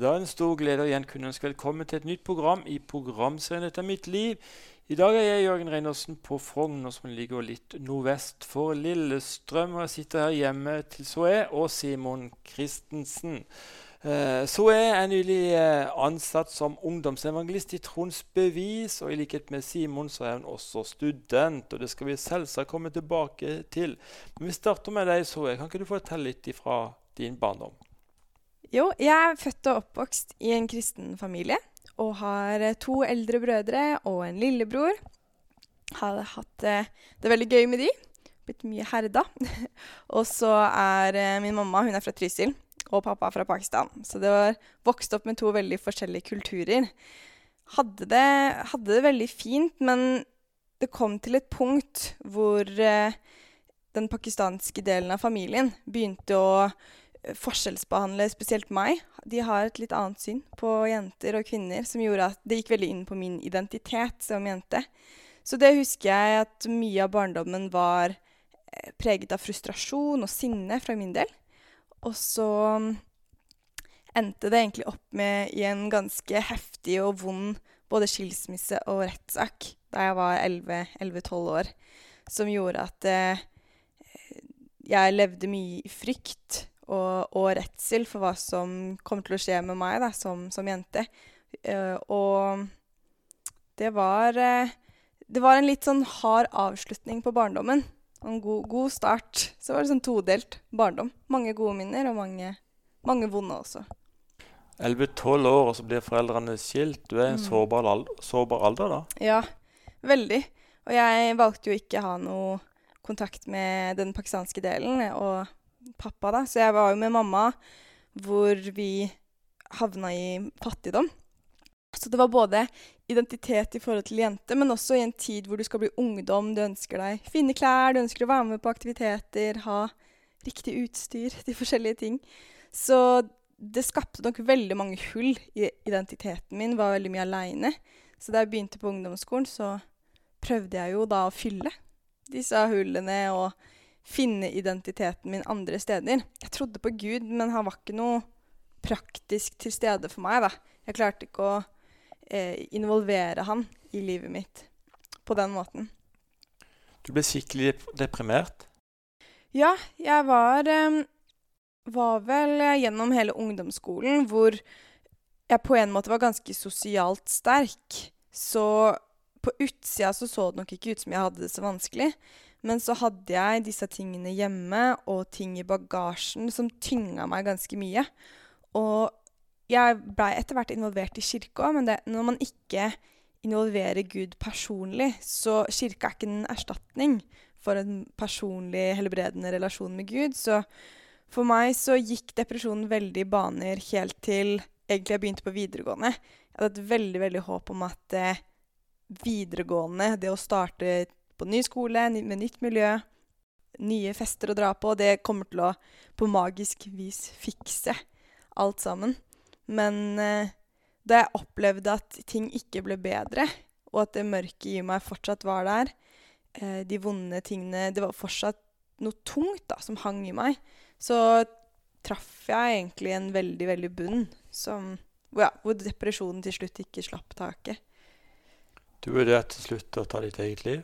Det er en stor glede å igjen kunne ønske velkommen til et nytt program i programserien Dette mitt liv. I dag er jeg Jørgen Reinersen på Frogner, som ligger litt nordvest for Lillestrøm. Og jeg sitter her hjemme til Soé og Simon Christensen. Eh, Soé er nylig eh, ansatt som ungdomsevangelist i Trons Bevis. Og i likhet med Simon så er hun også student, og det skal vi selvsagt komme tilbake til. Men vi starter med deg, Soé. Kan ikke du fortelle litt ifra din barndom? Jo, jeg er født og oppvokst i en kristen familie og har eh, to eldre brødre og en lillebror. Har hatt eh, det veldig gøy med de. Blitt mye herda. og så er eh, min mamma hun er fra Trysil, og pappa er fra Pakistan. Så det var vokst opp med to veldig forskjellige kulturer. Hadde det, hadde det veldig fint, men det kom til et punkt hvor den pakistanske delen av familien begynte å forskjellsbehandle spesielt meg. De har et litt annet syn på jenter og kvinner, som gjorde at det gikk veldig inn på min identitet som jente. Så det husker jeg at mye av barndommen var eh, preget av frustrasjon og sinne fra min del. Og så mm, endte det egentlig opp med i en ganske heftig og vond både skilsmisse og rettssak da jeg var 11-12 år, som gjorde at eh, jeg levde mye i frykt og, og redsel for hva som kommer til å skje med meg da, som, som jente. Uh, og det var uh, Det var en litt sånn hard avslutning på barndommen. En god, god start. Så var det sånn todelt barndom. Mange gode minner, og mange, mange vonde også. 11-12 år, og så blir foreldrene skilt. Du er i en mm. sårbar, alder, sårbar alder da? Ja, veldig. Og jeg valgte jo ikke å ha noe kontakt med den pakistanske delen. og pappa, da. Så jeg var jo med mamma hvor vi havna i fattigdom. Så det var både identitet i forhold til jente, men også i en tid hvor du skal bli ungdom, du ønsker deg fine klær, du ønsker å være med på aktiviteter, ha riktig utstyr de forskjellige ting. Så det skapte nok veldig mange hull i identiteten min, var veldig mye aleine. Så da jeg begynte på ungdomsskolen, så prøvde jeg jo da å fylle disse hullene og finne identiteten min andre steder. Jeg trodde på Gud, men han var ikke noe praktisk til stede for meg. da. Jeg klarte ikke å eh, involvere han i livet mitt på den måten. Du ble skikkelig deprimert? Ja, jeg var eh, var vel gjennom hele ungdomsskolen hvor jeg på en måte var ganske sosialt sterk. Så på utsida så, så det nok ikke ut som jeg hadde det så vanskelig. Men så hadde jeg disse tingene hjemme og ting i bagasjen som tynga meg ganske mye. Og jeg blei etter hvert involvert i kirka, men det, når man ikke involverer Gud personlig, så kirka er ikke en erstatning for en personlig helbredende relasjon med Gud. Så for meg så gikk depresjonen veldig i baner helt til egentlig jeg begynte på videregående. Jeg hadde et veldig, veldig håp om at eh, videregående, det å starte på ny skole med nytt miljø, nye fester å dra på. Det kommer til å på magisk vis fikse alt sammen. Men eh, da jeg opplevde at ting ikke ble bedre, og at det mørke i meg fortsatt var der, eh, de vonde tingene Det var fortsatt noe tungt da, som hang i meg. Så traff jeg egentlig en veldig, veldig bunn som, ja, hvor depresjonen til slutt ikke slapp taket. Du vurderte til slutt å ta ditt eget liv?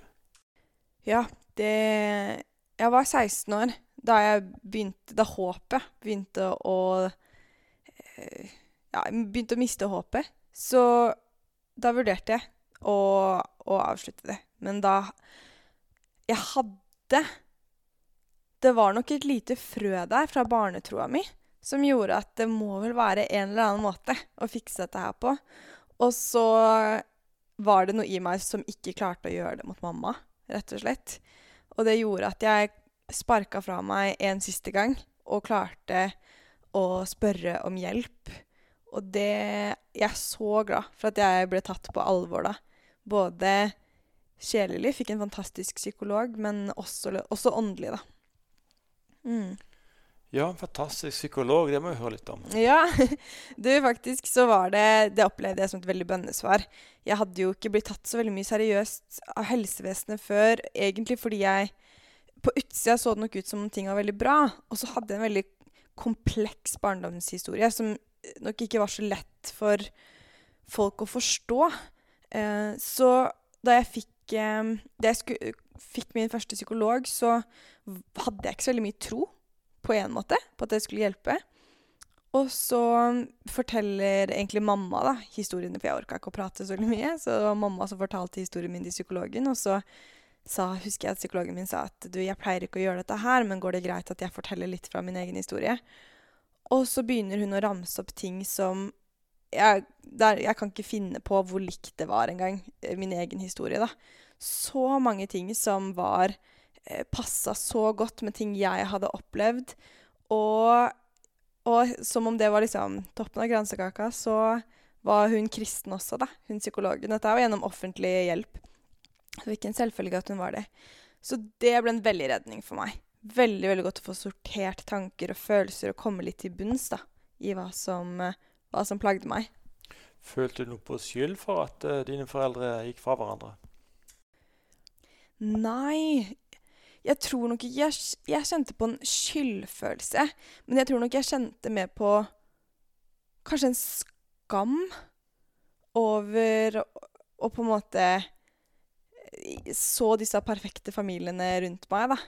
Ja, det Jeg var 16 år da jeg begynte Da håpet begynte å eh, Ja, begynte å miste håpet. Så da vurderte jeg å, å avslutte det. Men da Jeg hadde Det var nok et lite frø der fra barnetroa mi som gjorde at det må vel være en eller annen måte å fikse dette her på. Og så var det noe i meg som ikke klarte å gjøre det mot mamma rett og slett. Og det gjorde at jeg sparka fra meg en siste gang og klarte å spørre om hjelp. Og det Jeg er så glad for at jeg ble tatt på alvor da. Både sjelelig, fikk en fantastisk psykolog, men også, også åndelig, da. Mm. Ja, en fantastisk psykolog. Det må vi høre litt om. Ja, du faktisk så var det Det opplevde jeg som et veldig bønnesvar. Jeg hadde jo ikke blitt tatt så veldig mye seriøst av helsevesenet før, egentlig fordi jeg På utsida så det nok ut som om ting var veldig bra, og så hadde jeg en veldig kompleks barndomshistorie som nok ikke var så lett for folk å forstå. Eh, så da jeg fikk eh, Da jeg fikk min første psykolog, så hadde jeg ikke så veldig mye tro, på en måte, på at det skulle hjelpe. Og så forteller egentlig mamma da, historiene, for jeg orka ikke å prate så mye. Så det var mamma som fortalte historien min til psykologen, og så sa, husker jeg at psykologen min sa at du, jeg pleier ikke å gjøre dette her, men går det greit at jeg forteller litt fra min egen historie? Og så begynner hun å ramse opp ting som jeg, der, jeg kan ikke finne på hvor likt det var engang, eh, min egen historie, da. Så mange ting som var Passa så godt med ting jeg hadde opplevd. Og, og som om det var liksom toppen av gransekaka, så var hun kristen også, da. Hun psykologen. Dette er jo gjennom offentlig hjelp. Det var ikke en selvfølge at hun var det. Så det ble en veldig redning for meg. Veldig veldig godt å få sortert tanker og følelser og komme litt til bunns da, i hva som, hva som plagde meg. Følte du noe på skyld for at uh, dine foreldre gikk fra hverandre? Nei. Jeg tror nok ikke jeg, jeg, kjente på en skyldfølelse. Men jeg tror nok jeg kjente mer på kanskje en skam over å på en måte så disse perfekte familiene rundt meg, da.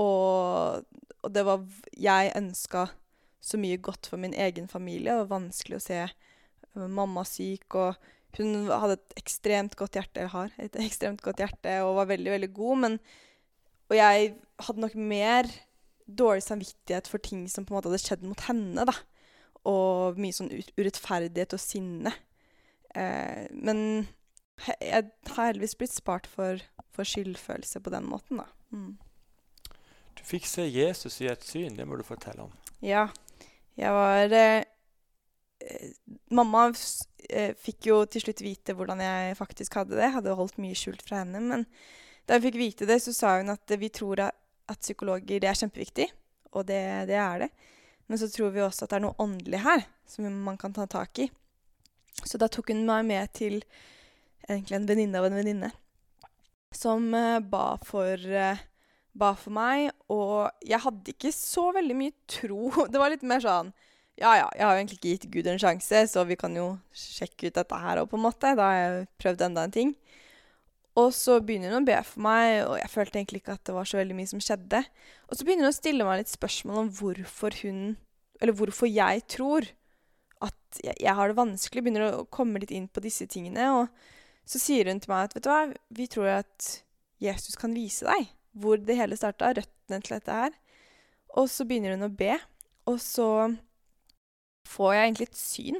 Og, og det var Jeg ønska så mye godt for min egen familie, Det var vanskelig å se øh, mamma syk. Og hun hadde et ekstremt godt hjerte, eller har et ekstremt godt hjerte, og var veldig, veldig god. Men Og jeg hadde nok mer dårlig samvittighet for ting som på en måte hadde skjedd mot henne, da. Og mye sånn urettferdighet og sinne. Eh, men jeg har heldigvis blitt spart for, for skyldfølelse på den måten, da. Mm. Du fikk se Jesus i et syn. Det må du fortelle om. Ja. Jeg var eh, Mamma eh, fikk jo til slutt vite hvordan jeg faktisk hadde det. Jeg hadde holdt mye skjult fra henne. Men da hun fikk vite det, så sa hun at vi tror at, psykologer er kjempeviktig. Og det, det, er det. Men så tror vi også at det er noe åndelig her som man kan ta tak i. Så da tok hun meg med til egentlig en venninne av en venninne, som uh, ba, for, uh, ba for meg. Og jeg hadde ikke så veldig mye tro. Det var litt mer sånn Ja, ja, jeg har jo egentlig ikke gitt Gud en sjanse, så vi kan jo sjekke ut dette her òg, på en måte. Da har jeg prøvd enda en ting. Og så begynner hun å be for meg, og jeg følte egentlig ikke at det var så veldig mye som skjedde. Og så begynner hun å stille meg litt spørsmål om hvorfor hun Eller hvorfor jeg tror at jeg, jeg har det vanskelig. Begynner å komme litt inn på disse tingene. Og så sier hun til meg at vet du hva, vi tror at Jesus kan vise deg hvor det hele starta, røttene til dette her. Og så begynner hun å be, og så får jeg egentlig et syn.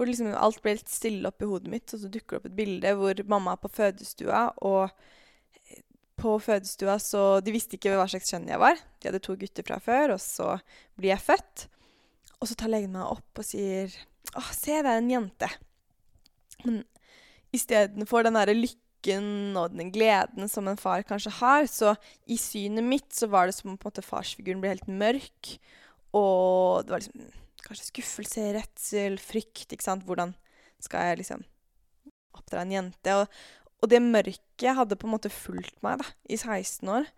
Hvor liksom alt ble litt stille oppi hodet mitt, og så dukker det opp et bilde hvor mamma er på fødestua, og på fødestua så De visste ikke hva slags kjønn jeg var. De hadde to gutter fra før, og så blir jeg født. Og så tar legen meg opp og sier Å, se, det er en jente. Men istedenfor den derre lykken og den gleden som en far kanskje har, så i synet mitt så var det som om på en måte farsfiguren ble helt mørk, og det var liksom kanskje skuffelse, redsel, frykt, ikke sant. Hvordan skal jeg liksom oppdra en jente? Og, og det mørket hadde på en måte fulgt meg da, i 16 år.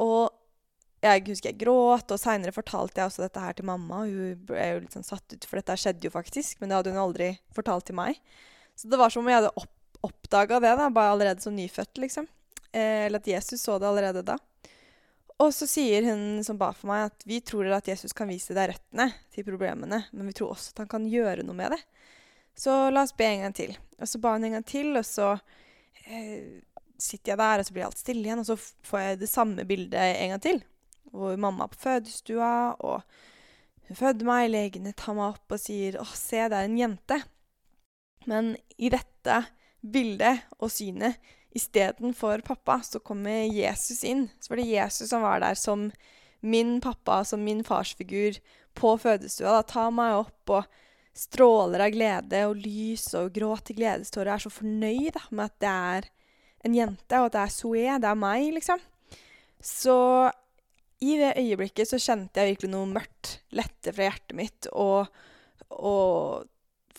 Og jeg husker jeg gråt, og seinere fortalte jeg også dette her til mamma. Hun ble jo litt sånn satt ut, for dette skjedde jo faktisk, men det hadde hun aldri fortalt til meg. Så det var som om jeg hadde opp, oppdaga det da, bare allerede som nyfødt, liksom. Eh, eller at Jesus så det allerede da. Og så sier hun som ba for meg, at vi tror at Jesus kan vise deg røttene til problemene, men vi tror også at han kan gjøre noe med det. Så la oss be en gang til. Og så ba hun en gang til, og så eh, sitter jeg der, og så blir alt stille igjen, og så får jeg det samme bildet en gang til. Hvor mamma er på fødestua, og hun fødte meg, legene tar meg opp og sier 'Å, se, det er en jente'. Men i dette bildet og synet istedenfor pappa, så kommer Jesus inn. Så var det Jesus som var der som min pappa, som min farsfigur på fødestua. Da tar meg opp og stråler av glede og lys og gråter gledestårer. Er så fornøyd da, med at det er en jente, og at det er Zoé, det er meg, liksom. Så i det øyeblikket så kjente jeg virkelig noe mørkt lette fra hjertet mitt, og, og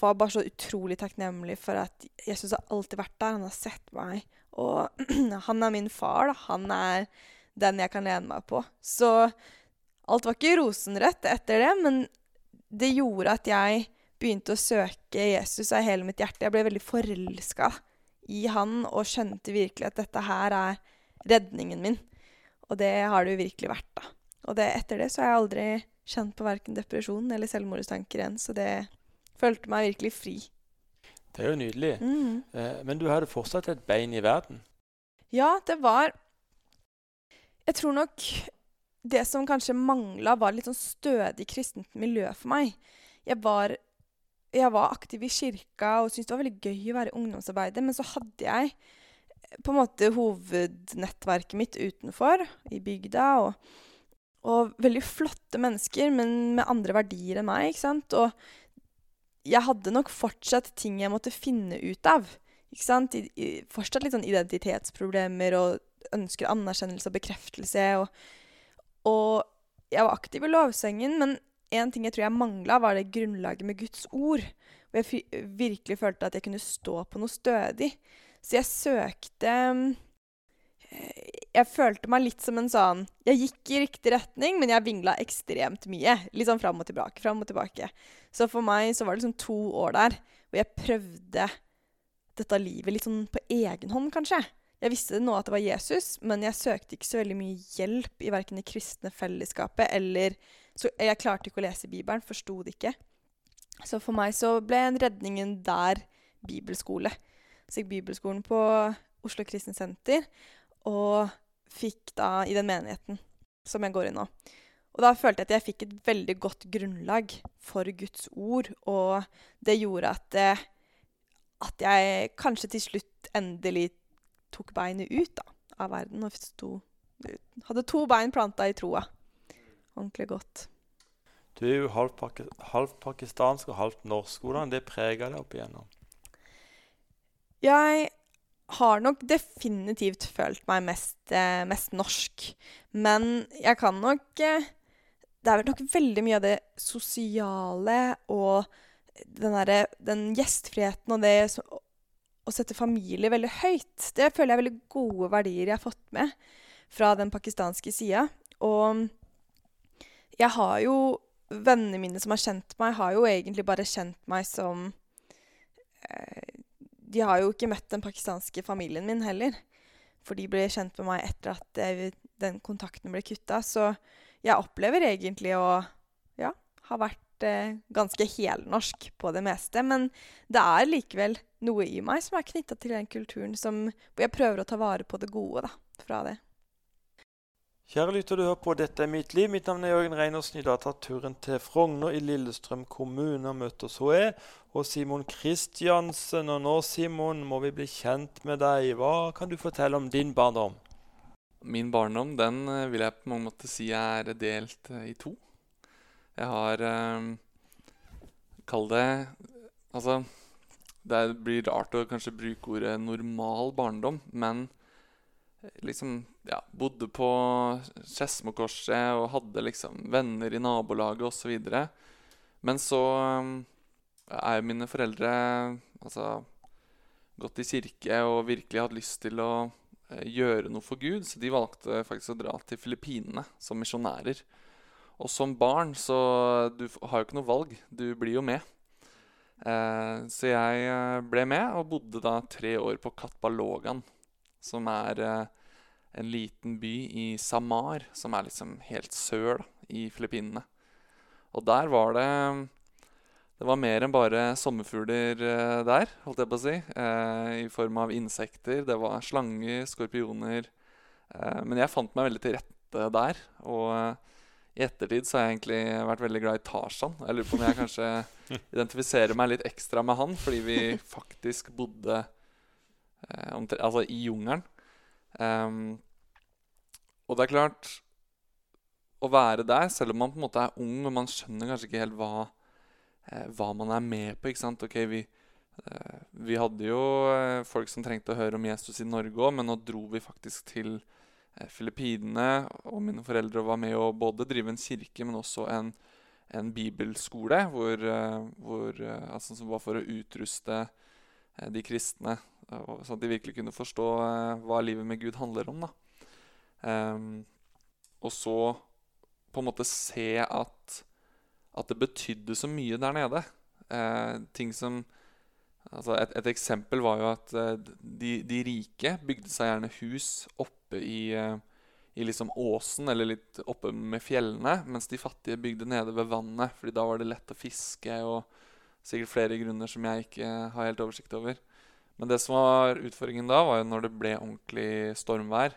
var bare så utrolig takknemlig for at Jesus har alltid vært der. Han har sett meg. Og han er min far. da. Han er den jeg kan lene meg på. Så alt var ikke rosenrødt etter det, men det gjorde at jeg begynte å søke Jesus av hele mitt hjerte. Jeg ble veldig forelska i han og skjønte virkelig at dette her er redningen min. Og det har det jo virkelig vært, da. Og det, etter det så har jeg aldri kjent på verken depresjon eller selvmordstanker igjen. Så det følte meg virkelig fri. Det er jo nydelig. Mm. Eh, men du hadde fortsatt et bein i verden? Ja, det var Jeg tror nok det som kanskje mangla, var litt sånn stødig kristent miljø for meg. Jeg var, jeg var aktiv i kirka og syntes det var veldig gøy å være i ungdomsarbeidet, men så hadde jeg på en måte hovednettverket mitt utenfor, i bygda, og, og veldig flotte mennesker, men med andre verdier enn meg, ikke sant. Og jeg hadde nok fortsatt ting jeg måtte finne ut av. Ikke sant? I, i, fortsatt litt sånn identitetsproblemer og ønsker anerkjennelse og bekreftelse. Og, og jeg var aktiv i lovsengen, men en ting jeg tror jeg mangla, var det grunnlaget med Guds ord. Hvor jeg virkelig følte at jeg kunne stå på noe stødig. Så jeg søkte eh, Jeg følte meg litt som en sånn Jeg gikk i riktig retning, men jeg vingla ekstremt mye. Litt sånn fram og tilbake, fram og tilbake. Så for meg så var det liksom to år der hvor jeg prøvde dette livet litt sånn på egen hånd, kanskje. Jeg visste nå at det var Jesus, men jeg søkte ikke så veldig mye hjelp i verken det kristne fellesskapet eller Så jeg klarte ikke å lese Bibelen, forsto det ikke. Så for meg så ble redningen der bibelskole. Så gikk bibelskolen på Oslo Kristent Senter, og fikk da i den menigheten som jeg går i nå. Og da følte jeg at jeg fikk et veldig godt grunnlag for Guds ord, og det gjorde at, eh, at jeg kanskje til slutt endelig tok beinet ut da, av verden og sto, hadde to bein planta i troa. Ordentlig godt. Du er jo halvt, halv pakistansk og halvt norsk. Hvordan det prega deg opp igjennom? Jeg har nok definitivt følt meg mest, eh, mest norsk. Men jeg kan nok eh, Det er vel nok veldig mye av det sosiale og den, der, den gjestfriheten og det å sette familie veldig høyt. Det føler jeg er veldig gode verdier jeg har fått med fra den pakistanske sida. Og jeg har jo Vennene mine som har kjent meg, har jo egentlig bare kjent meg som eh, De har jo ikke møtt den pakistanske familien min heller. For de ble kjent med meg etter at den kontakten ble kutta. Så jeg opplever egentlig å ja, ha vært eh, ganske helnorsk på det meste. Men det er likevel noe i meg som er knytta til den kulturen som, jeg prøver å ta vare på det gode da, fra det. Kjære lytter, du hører på Dette er mitt liv. Mitt navn er Jørgen Reinersen. I dag tar turen til Frogner i Lillestrøm kommune og møter Zoe og Simon Kristiansen. Og nå, Simon, må vi bli kjent med deg. Hva kan du fortelle om din barndom? Min barndom den eh, vil jeg på mange måter si er delt eh, i to. Jeg har eh, Kall det Altså, det blir rart å kanskje bruke ordet normal barndom, men liksom ja, bodde på Skedsmokorset og hadde liksom venner i nabolaget osv. Men så um, er jo mine foreldre altså, gått i kirke og virkelig hatt lyst til å eh, gjøre noe for Gud, så de valgte faktisk å dra til Filippinene som misjonærer. Og som barn så du har jo ikke noe valg. Du blir jo med. Eh, så jeg eh, ble med og bodde da tre år på Katbalogan, som er eh, en liten by i Samar, som er liksom helt sør da, i Filippinene. Og der var det Det var mer enn bare sommerfugler eh, der, holdt jeg på å si. Eh, I form av insekter. Det var slanger, skorpioner. Men jeg fant meg veldig til rette der. Og i ettertid så har jeg egentlig vært veldig glad i Tarzan. Jeg lurer på om jeg kanskje identifiserer meg litt ekstra med han, fordi vi faktisk bodde altså i jungelen. Um, og det er klart Å være der, selv om man på en måte er ung og man skjønner kanskje ikke helt hva, eh, hva man er med på ikke sant? Ok, vi, eh, vi hadde jo eh, folk som trengte å høre om Jesus i Norge òg, men nå dro vi faktisk til eh, Filippinene. Og mine foreldre var med å både drive en kirke, men også en, en bibelskole hvor, eh, hvor, eh, altså, som var for å utruste de kristne sånn at de virkelig kunne forstå uh, hva livet med Gud handler om. Um, og så på en måte se at, at det betydde så mye der nede. Eh, ting som altså et, et, eksempel var jo at eh, de, de, rike bygde seg gjerne hus oppe i, eh, i liksom åsen eller litt oppe med fjellene, mens de fattige bygde nede ved vannet, fordi da var det lett å fiske og sikkert flere grunner som jeg ikke har helt oversikt over. Men det som var utfordringen da, var jo når det ble ordentlig stormvær,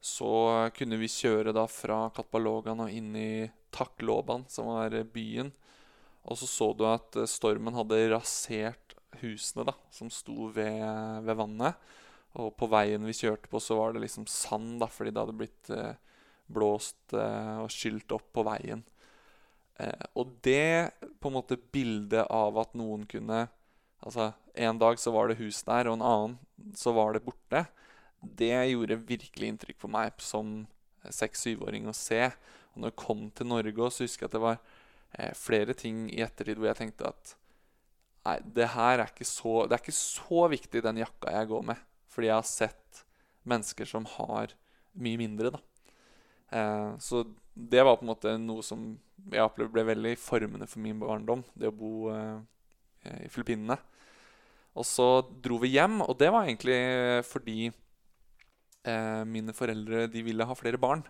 så kunne vi kjøre da fra Katbalogan og inn i Takloban, som var byen. Og så så du at stormen hadde rasert husene da, som sto ved, ved vannet. Og på veien vi kjørte på, så var det liksom sand, da, fordi det hadde blitt eh, blåst eh, og skylt opp på veien. Eh, og det på en måte bildet av at noen kunne Altså, En dag så var det hus der, og en annen så var det borte. Det gjorde virkelig inntrykk på meg som seks-syvåring å se. Og når jeg kom til Norge, så husker jeg at det var eh, flere ting i ettertid hvor jeg tenkte at nei, det her er ikke så, det er ikke så viktig, den jakka jeg går med. Fordi jeg har sett mennesker som har mye mindre, da. Eh, så det var på en måte noe som jeg opplevde ble veldig formende for min barndom. Det å bo eh, i Filippinene. Og så dro vi hjem, og det var egentlig fordi eh, mine foreldre de ville ha flere barn.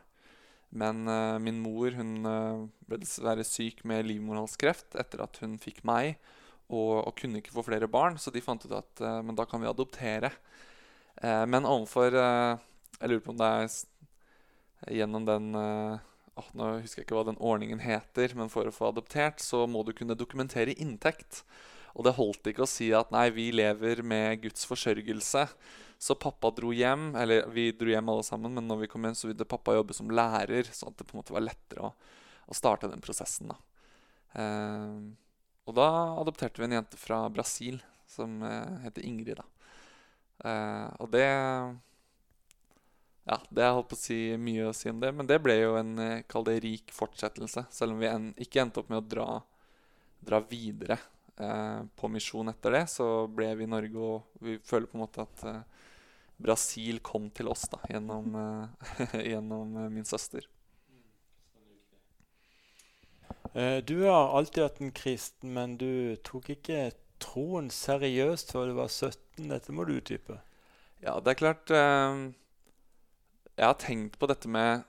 Men eh, min mor hun eh, ble dessverre syk med livmorhalskreft etter at hun fikk meg, og, og, kunne ikke få flere barn, så de fant ut at eh, men da kan vi adoptere. Eh, men overfor Jeg lurer på om det er gjennom den oh, Nå husker jeg ikke hva den ordningen heter, men for å få adoptert så må du kunne dokumentere inntekt. Og det holdt ikke å si at nei, vi lever med Guds forsørgelse. Så pappa dro hjem, eller vi dro hjem alle sammen, men når vi kom hjem, så ville pappa jobbe som lærer, sånn at det på en måte var lettere å, å starte den prosessen. da. Eh, og da adopterte vi en jente fra Brasil som eh, heter Ingrid. da. Eh, og det ja, det er holdt på å si mye å si om det, men det ble jo en eh, kall det rik fortsettelse. Selv om vi en, ikke endte opp med å dra, dra videre eh, på misjon etter det, så ble vi i Norge, og vi føler på en måte at eh, Brasil kom til oss da, gjennom, eh, gjennom min søster. Du har alltid vært en kristen, men du tok ikke troen seriøst før du var 17. Dette må du utdype. Ja, det er klart jeg har tenkt på dette med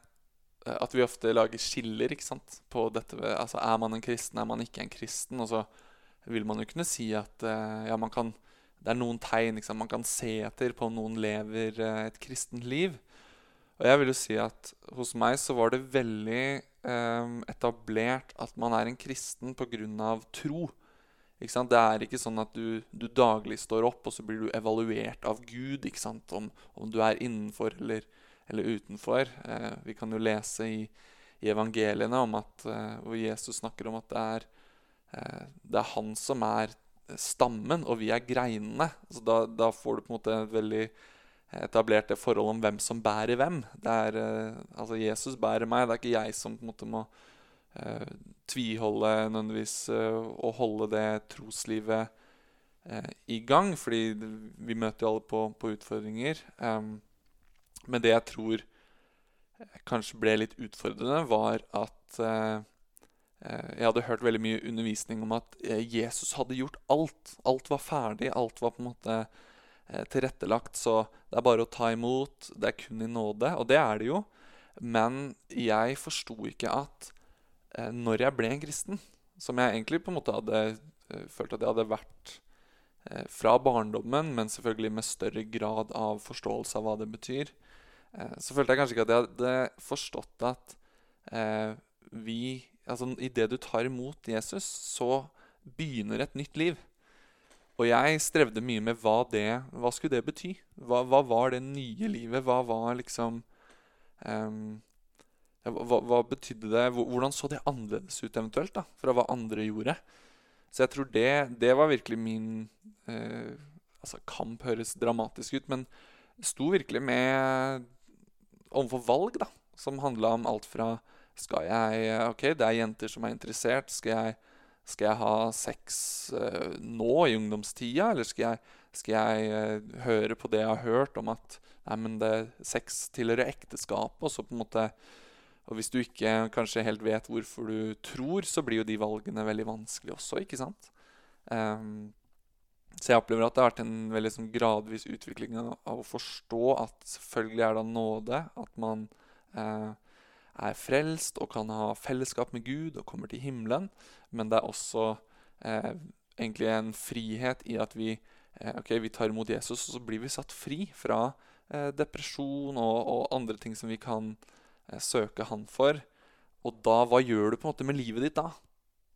at vi ofte lager skiller ikke sant? på dette altså Er man en kristen, er man ikke en kristen? Og så vil man jo kunne si at uh, ja, man kan, det er noen tegn man kan se etter på om noen lever uh, et kristent liv. Og jeg vil jo si at hos meg så var det veldig eh, etablert at man er en kristen pga. tro. Det er ikke sånn at du, du, daglig står opp, og så blir du evaluert av Gud? Om, om du er innenfor eller eller utenfor. Eh, vi kan jo lese i, i evangeliene om at, eh, hvor Jesus snakker om at det er, eh, det er han som er stammen, og vi er greinene. Så da, da, får du på en måte et veldig etablert det forholdet om hvem som bærer hvem. Det er, altså Jesus bærer meg, det er ikke jeg som på en måte må uh, tviholde nødvendigvis uh, og holde det troslivet uh, i gang. Fordi vi møter jo alle på, på utfordringer. Um, men det jeg tror eh, kanskje ble litt utfordrende, var at eh, eh, jeg hadde hørt veldig mye undervisning om at eh, Jesus hadde gjort alt. Alt var ferdig, alt var på en måte eh, tilrettelagt. Så det er bare å ta imot. Det er kun i nåde. Og det er det jo. Men jeg forsto ikke at eh, når jeg ble en kristen, som jeg egentlig på en måte hadde følt at jeg hadde vært fra barndommen, men selvfølgelig med større grad av forståelse av hva det betyr, Eh, så følte jeg kanskje ikke at jeg hadde forstått at eh, vi Altså idet du tar imot Jesus, så begynner et nytt liv. Og jeg strevde mye med hva det Hva skulle det bety? Hva, hva var det nye livet? Hva var liksom um, hva, hva, betydde det? Hvordan så det annerledes ut eventuelt da, fra hva andre gjorde? Så jeg tror det, det var virkelig min uh, altså Kamp høres dramatisk ut, men sto virkelig med overfor valg, da, som handla om alt fra Skal jeg Ok, det er jenter som er interessert. Skal jeg, skal jeg ha sex uh, nå i ungdomstida, eller skal jeg, skal jeg uh, høre på det jeg har hørt om at nei, men det, sex tilhører ekteskapet, og så på en måte og hvis du ikke kanskje helt vet hvorfor du tror, så blir jo de valgene veldig vanskelige også, ikke sant? Um, så jeg opplever at det har vært en veldig sånn, gradvis utvikling av, å forstå at selvfølgelig er det nåde, at man eh, er frelst og kan ha fellesskap med Gud og kommer til himmelen. Men det er også eh, egentlig en frihet i at vi, eh, okay, vi tar imot Jesus, og så blir vi satt fri fra eh, depresjon og, og, andre ting som vi kan eh, søke Han for. Og da, hva gjør du på en måte med livet ditt da?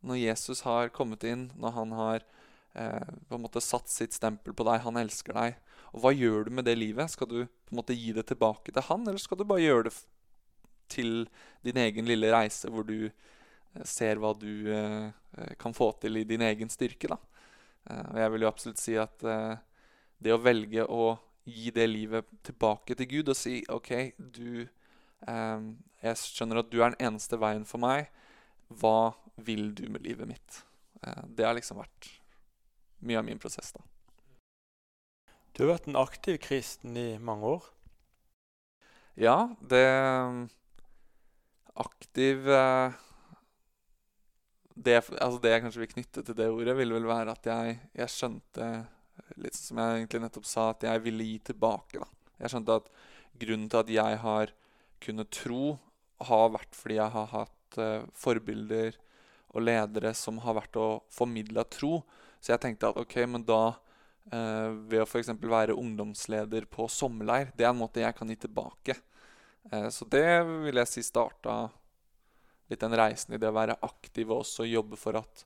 Når Jesus har kommet inn, når han har eh, på en måte satt sitt stempel på deg, han elsker deg. Og hva gjør du med det livet? Skal du på en måte gi det tilbake til han, eller skal du bare gjøre det til din egen lille reise, hvor du eh, ser hva du eh, eh, kan få til i din egen styrke? da? Eh, og jeg vil jo absolutt si at det å velge å gi det livet tilbake til Gud og si OK, du Jeg skjønner at du er den eneste veien for meg. Hva vil du med livet mitt? det har liksom vært mye av min prosess. da. Du har vært en aktiv kristen i mange år? Ja, det Aktiv eh, det, altså det, jeg kanskje vil knytte til det ordet, vil vel være at jeg, jeg skjønte Litt som jeg egentlig nettopp sa, at jeg ville gi tilbake. Da. Jeg skjønte at grunnen til at jeg har kunnet tro, har vært fordi jeg har hatt uh, forbilder og ledere som har vært å formidle tro. Så jeg tenkte at ok, men da uh, ved å f.eks. være ungdomsleder på sommerleir, det er en måte jeg kan gi tilbake. Eh, så det vil jeg si starta litt den reisen i det å være aktiv og også jobbe for at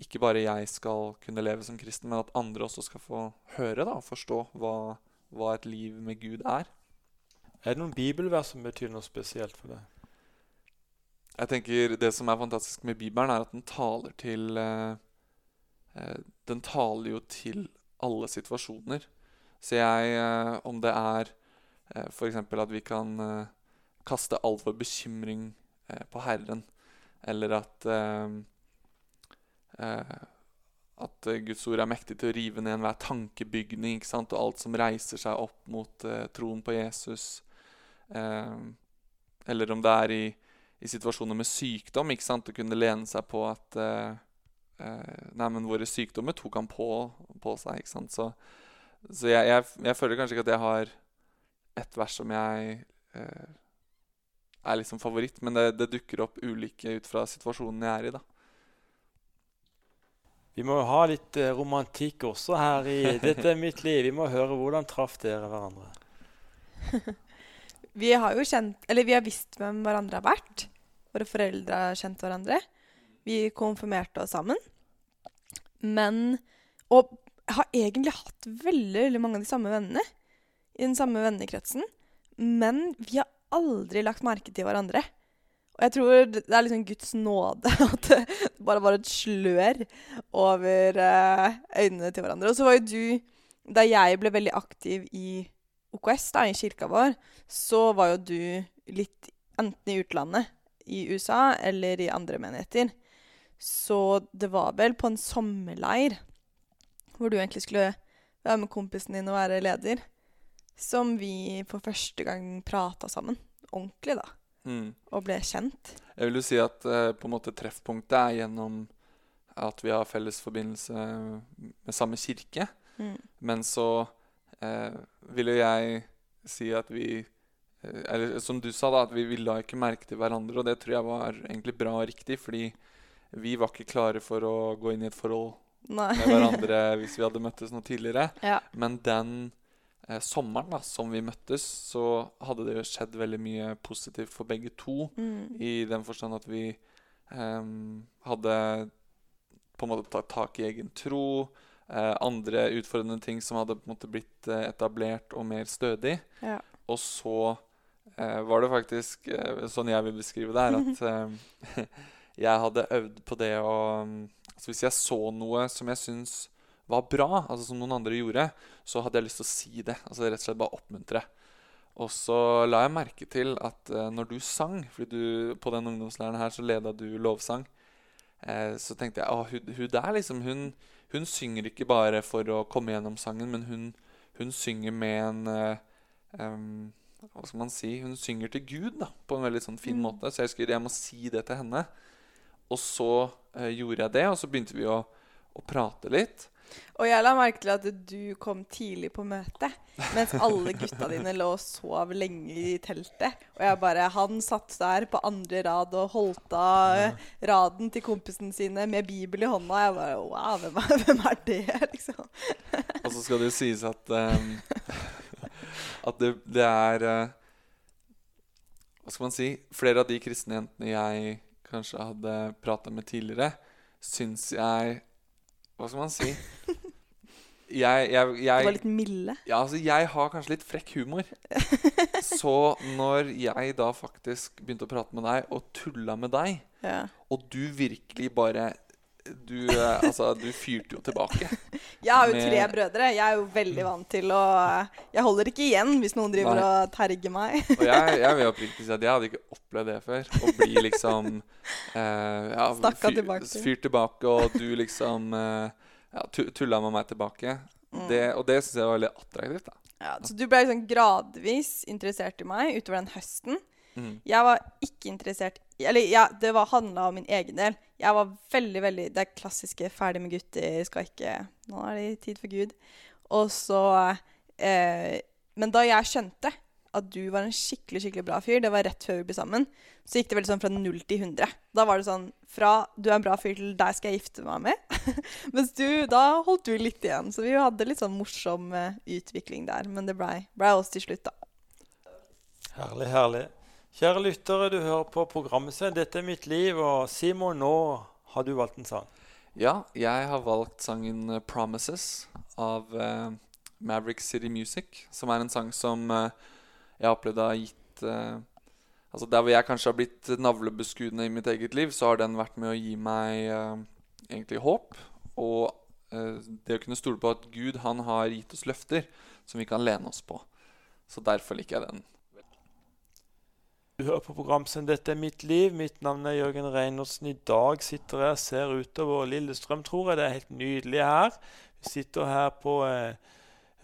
ikke bare jeg skal kunne leve som kristen, men at andre også skal få høre og forstå hva, hva et liv med Gud er. Er det noen bibelvers som betyr noe spesielt for deg? Jeg tenker Det som er fantastisk med Bibelen, er at den taler til eh, Eh, den taler jo til alle situasjoner. Så jeg, eh, om det er eh, f.eks. at vi kan kaste all vår bekymring på Herren, eller at at Guds ord er mektig til å rive ned enhver tankebygning ikke sant? og alt som reiser seg opp mot troen på Jesus. Eller om det er i, i, situasjoner med sykdom, ikke sant? å kunne lene seg på at eh, våre sykdommer tok han på, på seg. ikke sant? Så, så jeg, jeg, jeg, føler kanskje ikke at jeg har ett vers som jeg eh, er liksom favoritt, men det, det, dukker opp ulike ut fra situasjonen jeg er i. da. Vi må ha litt eh, romantikk også her i 'Dette er mitt liv'. Vi må høre hvordan traff dere hverandre? vi har jo kjent, eller vi har visst hvem hverandre har vært. Våre foreldre har kjent hverandre. Vi konfirmerte oss sammen. Men Og har egentlig hatt veldig, veldig mange av de samme vennene i den samme vennekretsen. Men vi har aldri lagt merke til hverandre. Og jeg tror det er liksom Guds nåde at det bare var et slør over eh, øynene til hverandre. Og så var jo du Da jeg ble veldig aktiv i OKS, da, i kirka vår, så var jo du litt enten i utlandet, i USA, eller i andre menigheter. Så det var vel på en sommerleir hvor du egentlig skulle være med kompisen din og være leder, som vi for første gang prata sammen. Ordentlig, da. Mm. Og ble kjent. Jeg vil jo si at eh, på en måte treffpunktet er gjennom at vi har felles forbindelse med samme kirke. Mm. Men så eh, ville jeg si at vi uh, Eller som du sa, da, at vi, vi la ikke merke til hverandre. Og det tror jeg var egentlig bra og riktig, fordi vi var ikke klare for å gå inn i et forhold Nei. med hverandre hvis vi hadde møttes noe tidligere. Ja. Men den eh, sommeren da, som vi møttes, så hadde det jo skjedd veldig mye positivt for begge to. Mm. I den forstand at vi eh, hadde på en måte tatt tak i egen tro. Eh, andre utfordrende ting som hadde på en måte blitt eh, etablert og mer stødig. Ja. Og så eh, var det faktisk eh, sånn jeg vil beskrive det, er at jeg hadde øvd på det å altså Hvis jeg så noe som jeg syns var bra, altså som noen andre gjorde, så hadde jeg lyst til å si det. altså Rett og slett bare oppmuntre. Og så la jeg merke til at uh, når du sang, fordi du på den ungdomslæren her så leda du lovsang, eh, så tenkte jeg at hun, hun, der liksom hun, hun, synger ikke bare for å komme gjennom sangen, men hun, hun synger med en eh, um, Hva skal man si? Hun synger til Gud da, på en veldig sånn fin mm. måte. Så jeg husker jeg må si det til henne. Og så eh, gjorde jeg det, og så begynte vi å, å prate litt. Og jeg la merke til at du kom tidlig på møtet, mens alle gutta dine lå og sov lenge i teltet. Og jeg bare Han satt der på andre rad og holdt av raden til kompisene sine med Bibel i hånda. Jeg bare Wow, hvem er, hvem er det, liksom? Og så skal det jo sies at um, At det, det er uh, Hva skal man si? Flere av de kristne jentene jeg kanskje hadde prata med tidligere, syns jeg Hva skal man si? Jeg, jeg, jeg, Det var litt milde. Ja, altså, jeg har kanskje litt frekk humor. Så når jeg da faktisk begynte å prate med deg og tulla med deg, Ja. og du virkelig bare Du, eh, altså, du fyrte jo tilbake. Jeg har jo Med- tre brødre. Jeg er jo veldig vant til å Jeg holder ikke igjen hvis noen driver Nei. og terger meg. Og jeg, jeg vil oppriktig si at jeg hadde ikke opplevd det før. Å bli liksom eh, ja, fyr- tilbake. Fyrt tilbake, og du liksom eh, ja, tulla med meg tilbake. Mm. Det, og det syns jeg var veldig attraktivt. da. Ja, så du ble liksom gradvis interessert i meg utover den høsten. Mm. Jeg var ikke interessert Eller ja, det var handla om min egen del. Jeg var veldig, veldig Det er klassiske 'ferdig med gutter', skal ikke Nå er det tid for Gud. Og så eh, Men da jeg skjønte at du var en skikkelig skikkelig bra fyr, det var rett før vi ble sammen, så gikk det veldig sånn fra null til 100. Da var det sånn fra 'du er en bra fyr' til 'deg skal jeg gifte meg med'. Mens du, da holdt du litt igjen. Så vi hadde litt sånn morsom eh, utvikling der. Men det blei ble oss til slutt, da. Herlig, herlig. Kjære lyttere, du hører på programmet sitt. 'Dette er mitt liv'. Og Simon, nå har du valgt en sang. Ja, jeg har valgt sangen 'Promises' av uh, Maverick City Music. Som er en sang som uh, jeg har opplevd har gitt uh, Altså Der hvor jeg kanskje har blitt navlebeskuende i mitt eget liv, så har den vært med å gi meg egentlig håp. Og det å kunne stole på at Gud han har gitt oss løfter som vi kan lene oss på. Så derfor liker jeg den. Du hører på programmet 'Dette er mitt liv'. Mitt navn er Jørgen Reinertsen. I dag sitter jeg og ser utover Lillestrøm, tror jeg. Det er helt nydelig her. Vi sitter her på eh,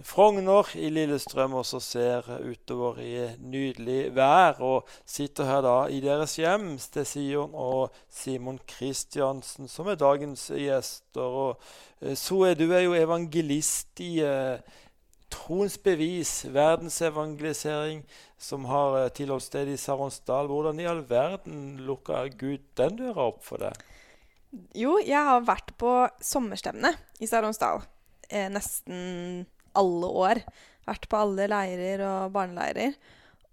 Frogner i Lillestrøm og så ser utover i nydelig vær. Og sitter her da i deres hjem, er og Simon Kristiansen, som er dagens gjester. Og eh, Zoe, du er jo evangelist i eh, Troens bevis, verdensevangelisering, som har tilholdt tilholdssted i Saronsdal. Hvordan i all verden lukka Gud den døra opp for deg? Jo, jeg har vært på sommerstevne i Saronsdal eh, nesten alle år. Vært på alle leirer og barneleirer.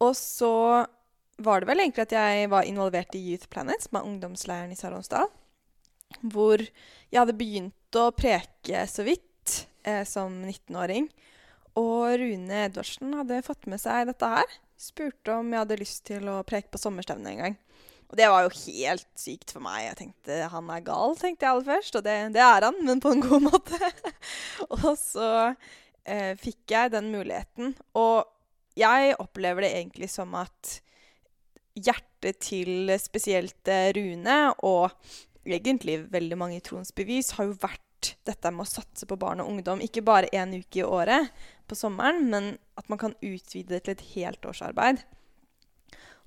Og så var det vel egentlig at jeg var involvert i Youth Planet, som er ungdomsleiren i Saronsdal. Hvor jeg hadde begynt å preke så vidt eh, som 19-åring. Og Rune Edvardsen hadde fått med seg dette her. Spurte om jeg hadde lyst til å preke på sommerstevnet en gang. Og det var jo helt sykt for meg. Jeg tenkte han er gal, tenkte jeg aller først. Og det, det er han, men på en god måte. og så eh, fikk jeg den muligheten. Og jeg opplever det egentlig som at hjertet til spesielt eh, Rune, og egentlig veldig mange i Trons bevis, har jo vært dette med å satse på barn og ungdom. Ikke bare én uke i året på sommeren, men at man kan utvide det til et heltårsarbeid.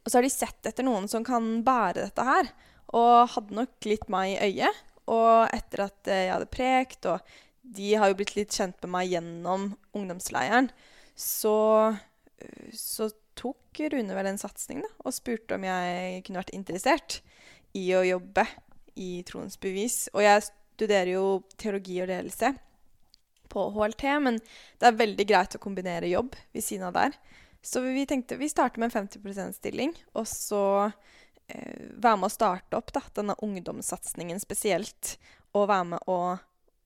Og så har de sett etter noen som kan bære dette her, og hadde nok litt meg i øyet. Og etter at eh, jeg hadde prekt, og de har jo blitt litt kjent med meg gjennom ungdomsleiren, så, så tok Rune vel en satsing da, og spurte om jeg kunne vært interessert i å jobbe i Troens bevis. Og jeg studerer jo teologi og ledelse på HLT, men det er veldig greit å kombinere jobb ved siden av der. Så vi tenkte vi starter med en 50 %-stilling, og så eh, være med å starte opp da, denne ungdomssatsingen spesielt. Og være med å,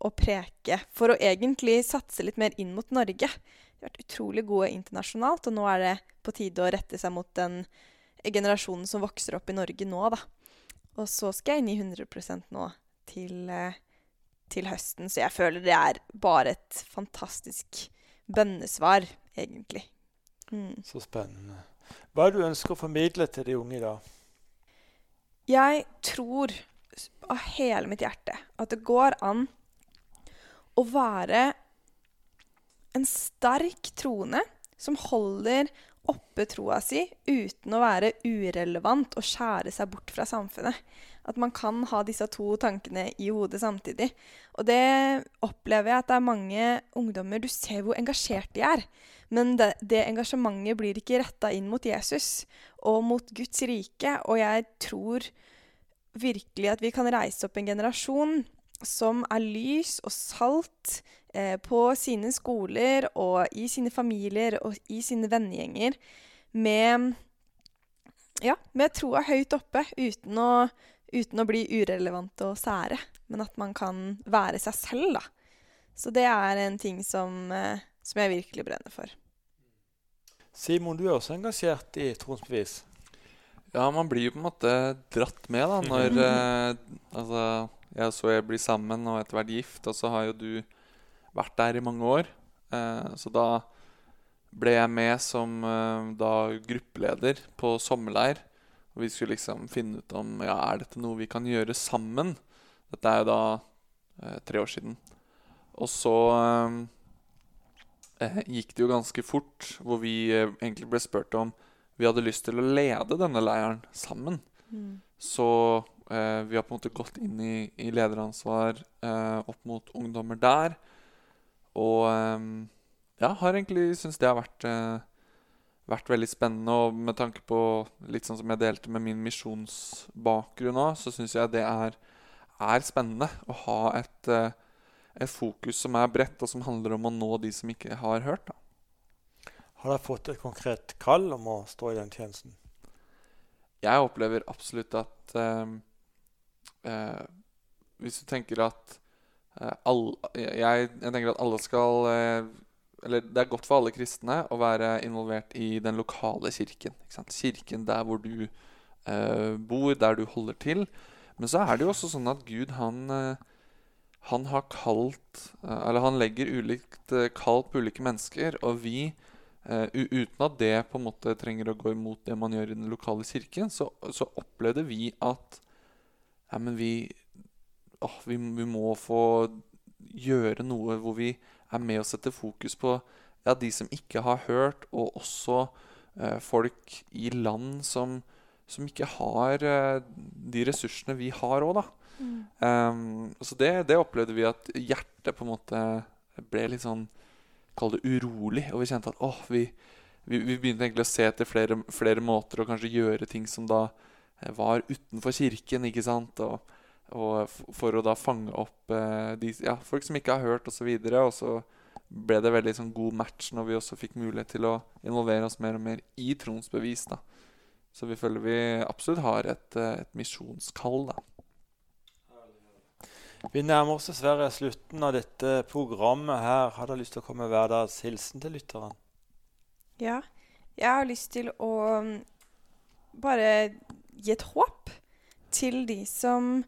å preke. For å egentlig satse litt mer inn mot Norge. Vi har vært utrolig gode internasjonalt, og nå er det på tide å rette seg mot den generasjonen som vokser opp i Norge nå, da. Og så skal jeg inn i 100 nå til, eh, til høsten, så jeg føler det er bare et fantastisk bønnesvar, egentlig. Mm. Så spennende. Hva er det du ønsker å formidle til de unge i dag? Jeg tror av hele mitt hjerte at det går an å være en sterk troende som holder oppe troa si uten å være urelevant og skjære seg bort fra samfunnet. At man kan ha disse to tankene i hodet samtidig. Og det opplever jeg at det er mange ungdommer Du ser hvor engasjert de er. Men det, det engasjementet blir ikke retta inn mot Jesus og mot Guds rike. Og jeg tror virkelig at vi kan reise opp en generasjon som er lys og salt eh, på sine skoler og i sine familier og i sine vennegjenger med ja, med troa høyt oppe uten å, uten å bli urelevant og sære. Men at man kan være seg selv, da. Så det er en ting som, eh, som jeg virkelig brenner for. Simon, du er også engasjert i Troens bevis. Ja, man blir jo på en måte dratt med da, når eh, Altså, jeg så jeg blir sammen og etter hvert gift, og så har jo du vært der i mange år. Eh, så da ble jeg med som eh, da gruppeleder på sommerleir. Og vi skulle liksom finne ut om ja, er dette noe vi kan gjøre sammen. Dette er jo da eh, tre år siden. Og så eh, eh, gikk det jo ganske fort, hvor vi eh, egentlig ble spurt om vi hadde lyst til å lede denne leiren sammen. Så eh, vi har på en måte gått inn i, i lederansvar eh, opp mot ungdommer der. Og ja, har egentlig syntes det har vært, vært veldig spennende. Og med tanke på litt sånn som jeg delte med min misjonsbakgrunn òg, så syns jeg det er, er spennende å ha et, eh, et fokus som er bredt, og som handler om å nå de som ikke har hørt. da. Har dere fått et konkret kall om å stå i den tjenesten? Jeg opplever absolutt at eh, eh, Hvis du tenker at eh, all, jeg, jeg tenker at alle skal eh, Eller det er godt for alle kristne å være involvert i den lokale kirken. Kirken der hvor du eh, bor, der du holder til. Men så er det jo også sånn at Gud, han, eh, han har kalt eh, Eller han legger ulikt eh, kall på ulike mennesker, og vi Uh, uten at det på en måte trenger å gå imot det man gjør i den lokale kirken, så, så opplevde vi at ja, vi, åh, vi, vi må få gjøre noe hvor vi er med og setter fokus på ja, de som ikke har hørt, og også eh, folk i land som, som ikke har eh, de ressursene vi har òg, da. Mm. Um, så det, det opplevde vi at hjertet på en måte ble litt sånn Kall det urolig. Og vi kjente at åh, vi, vi, vi begynte egentlig å se etter flere, flere måter å kanskje gjøre ting som da eh, var utenfor kirken, ikke sant? Og, og for å da fange opp eh, de, ja, folk som ikke har hørt, osv. Og, så og så ble det veldig sånn god match når vi også fikk mulighet til å involvere oss mer og mer i Trons bevis. da. Så vi føler vi absolutt har et, eh, et misjonskall. da. Vi nærmer oss dessverre slutten av dette programmet her. Har dere lyst til å komme med hverdags hilsen til lytteren? Ja. Jeg har lyst til å mm, bare gi et håp til de som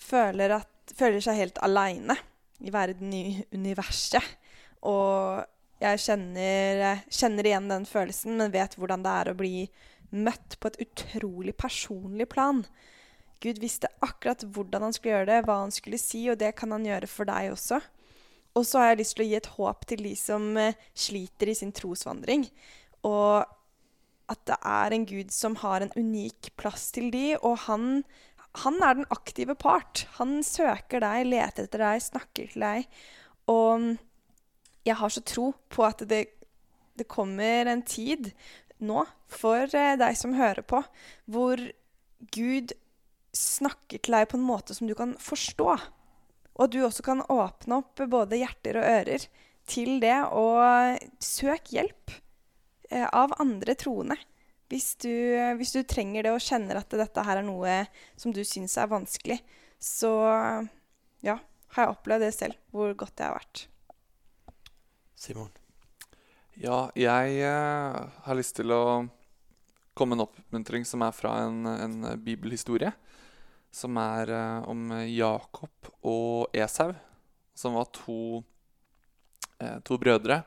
føler, at, føler seg helt aleine i verden, i universet. Og jeg kjenner, kjenner igjen den følelsen, men vet hvordan det er å bli møtt på et utrolig personlig plan. Gud visste akkurat hvordan han skulle gjøre det, hva han skulle si, og det kan han gjøre for deg også. Og så har jeg lyst til å gi et håp til de som eh, sliter i sin trosvandring. Og at det er en Gud som har en unik plass til de, og han, han er den aktive part. Han søker deg, leter etter deg, snakker til deg. Og jeg har så tro på at det, det kommer en tid nå for eh, deg som hører på, hvor Gud snakker til deg på en måte som du kan forstå. Og at du også kan åpne opp både hjerter og ører til det, og søk hjelp eh, av andre troende. Hvis du, hvis du trenger det og kjenner at dette her er noe som du syns er vanskelig, så ja, har jeg opplevd det selv, hvor godt det har vært. Simon? Ja, jeg eh, har lyst til å komme med en oppmuntring som er fra en, en bibelhistorie. Som er eh, om Jakob og Esau, som var to, eh, to brødre.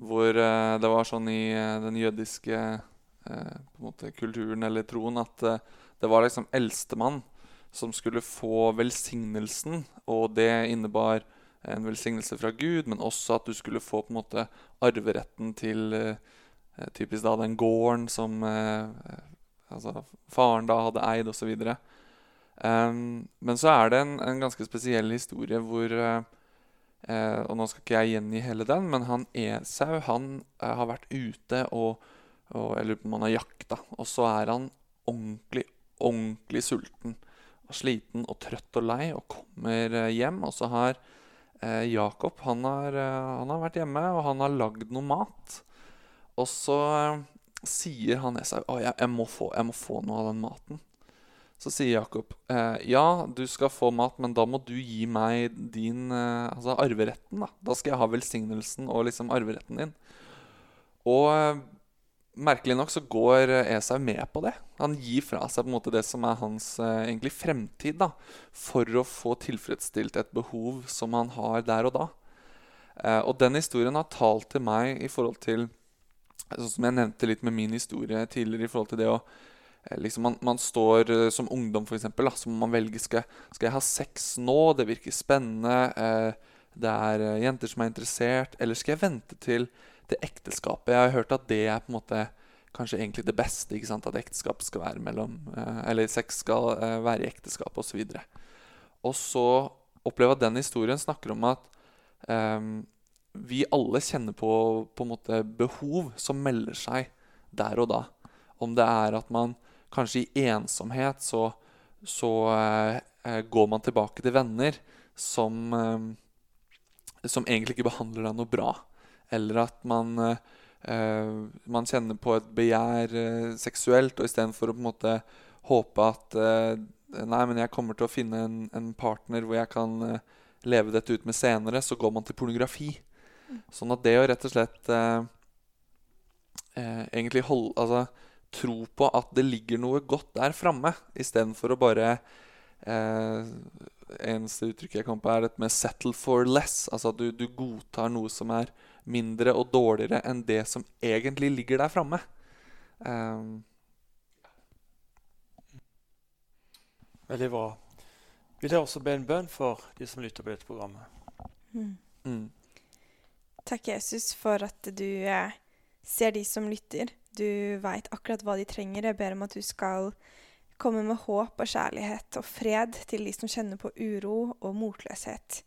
Hvor eh, det var sånn i eh, den jødiske eh, på en måte kulturen eller troen at eh, det var liksom eldstemann som skulle få velsignelsen, og det innebar en velsignelse fra Gud, men også at du skulle få på en måte arveretten til, eh, eh, typisk da den gården som eh, eh, altså faren da hadde eid, osv. Um, men så er det en, en ganske spesiell historie hvor eh, eh, Og nå skal ikke jeg gjengi hele den, men han Esau han eh, har vært ute og, og Jeg lurer på om han har jakta. Og så er han ordentlig, ordentlig sulten og sliten og trøtt og lei og kommer eh, hjem. Og så har eh, Jakob han har, eh, han har vært hjemme, og han har lagd noe mat. Og så eh, sier han Esau at jeg, jeg, må få, jeg må få noe av den maten. Så sier Jakob eh, ja, du skal få mat, men da må du gi meg din eh, altså arveretten. Da Da skal jeg ha velsignelsen og liksom arveretten din. Og eh, merkelig nok så går eh, Esau med på det. Han gir fra seg på en måte det som er hans eh, egentlig fremtid, da, for å få tilfredsstilt et behov som han har der og da. Eh, og den historien har talt til meg i forhold til Sånn som jeg nevnte litt med min historie tidligere, i forhold til det å liksom man, man, står som ungdom, eksempel, så må man velge skal, skal jeg ha sex nå. Det virker spennende. Eh, det er jenter som er interessert. Eller skal jeg vente til det ekteskapet? Jeg har hørt at det er på en måte kanskje egentlig det beste. ikke sant? At ekteskap skal være mellom Eller sex skal være i ekteskap osv. Og, så så opplever jeg at den historien snakker om at um, vi alle kjenner på, på en måte behov som melder seg der og da. Om det er at man Kanskje i ensomhet så, så uh, går man tilbake til venner som, um, som egentlig ikke behandler deg noe bra. Eller at man, eh, man kjenner på et begjær eh, seksuelt, og istedenfor å på en måte håpe at eh, Nei, men jeg kommer til å finne en, en partner hvor jeg kan eh, leve dette ut med senere, så går man til pornografi. Mm. Sånn at det å rett og slett egentlig holde Altså tro på at det ligger noe godt der framme, istedenfor å bare eh, Eneste uttrykket jeg kom på, er dette med 'settle for less'. Altså at du, du, godtar noe som er mindre og dårligere enn det som egentlig ligger der framme. Um. Veldig bra. Vil dere også be en bønn for de som lytter på dette programmet? Mm. Mm. Takk, Jesus, for at du eh, ser de som lytter. Du veit akkurat hva de trenger. Jeg ber om at du skal komme med håp og kjærlighet og fred til de som kjenner på uro og motløshet.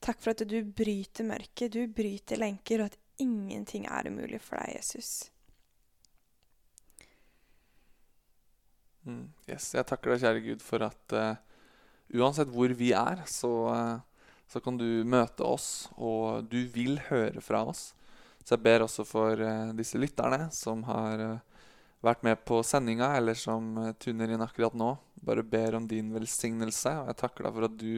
Takk for at du bryter mørket, du bryter lenker, og at ingenting er umulig for deg, Jesus. Mm, yes, jeg takker deg, kjære Gud, for at uh, uansett hvor vi er, så, uh, så kan du møte oss, og du vil høre fra oss. Så jeg ber også for uh, disse lytterne som har vært med på sendinga, eller som tuner inn akkurat nå. Bare ber om din velsignelse, og jeg takker deg for at du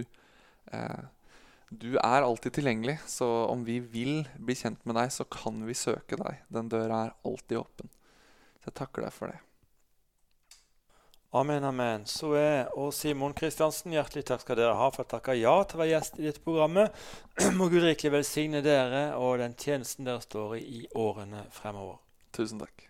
du er alltid tilgjengelig, så om vi vil bli kjent med deg, så kan vi søke deg. Den døra er alltid åpen. Så jeg takker deg for det. Amen, amen. Så er og Simon Kristiansen, hjertelig takk skal dere ha for å takke ja til å være gjest i dette programmet. Må Gud rikelig velsigne dere og den tjenesten dere står i i årene fremover. Tusen takk.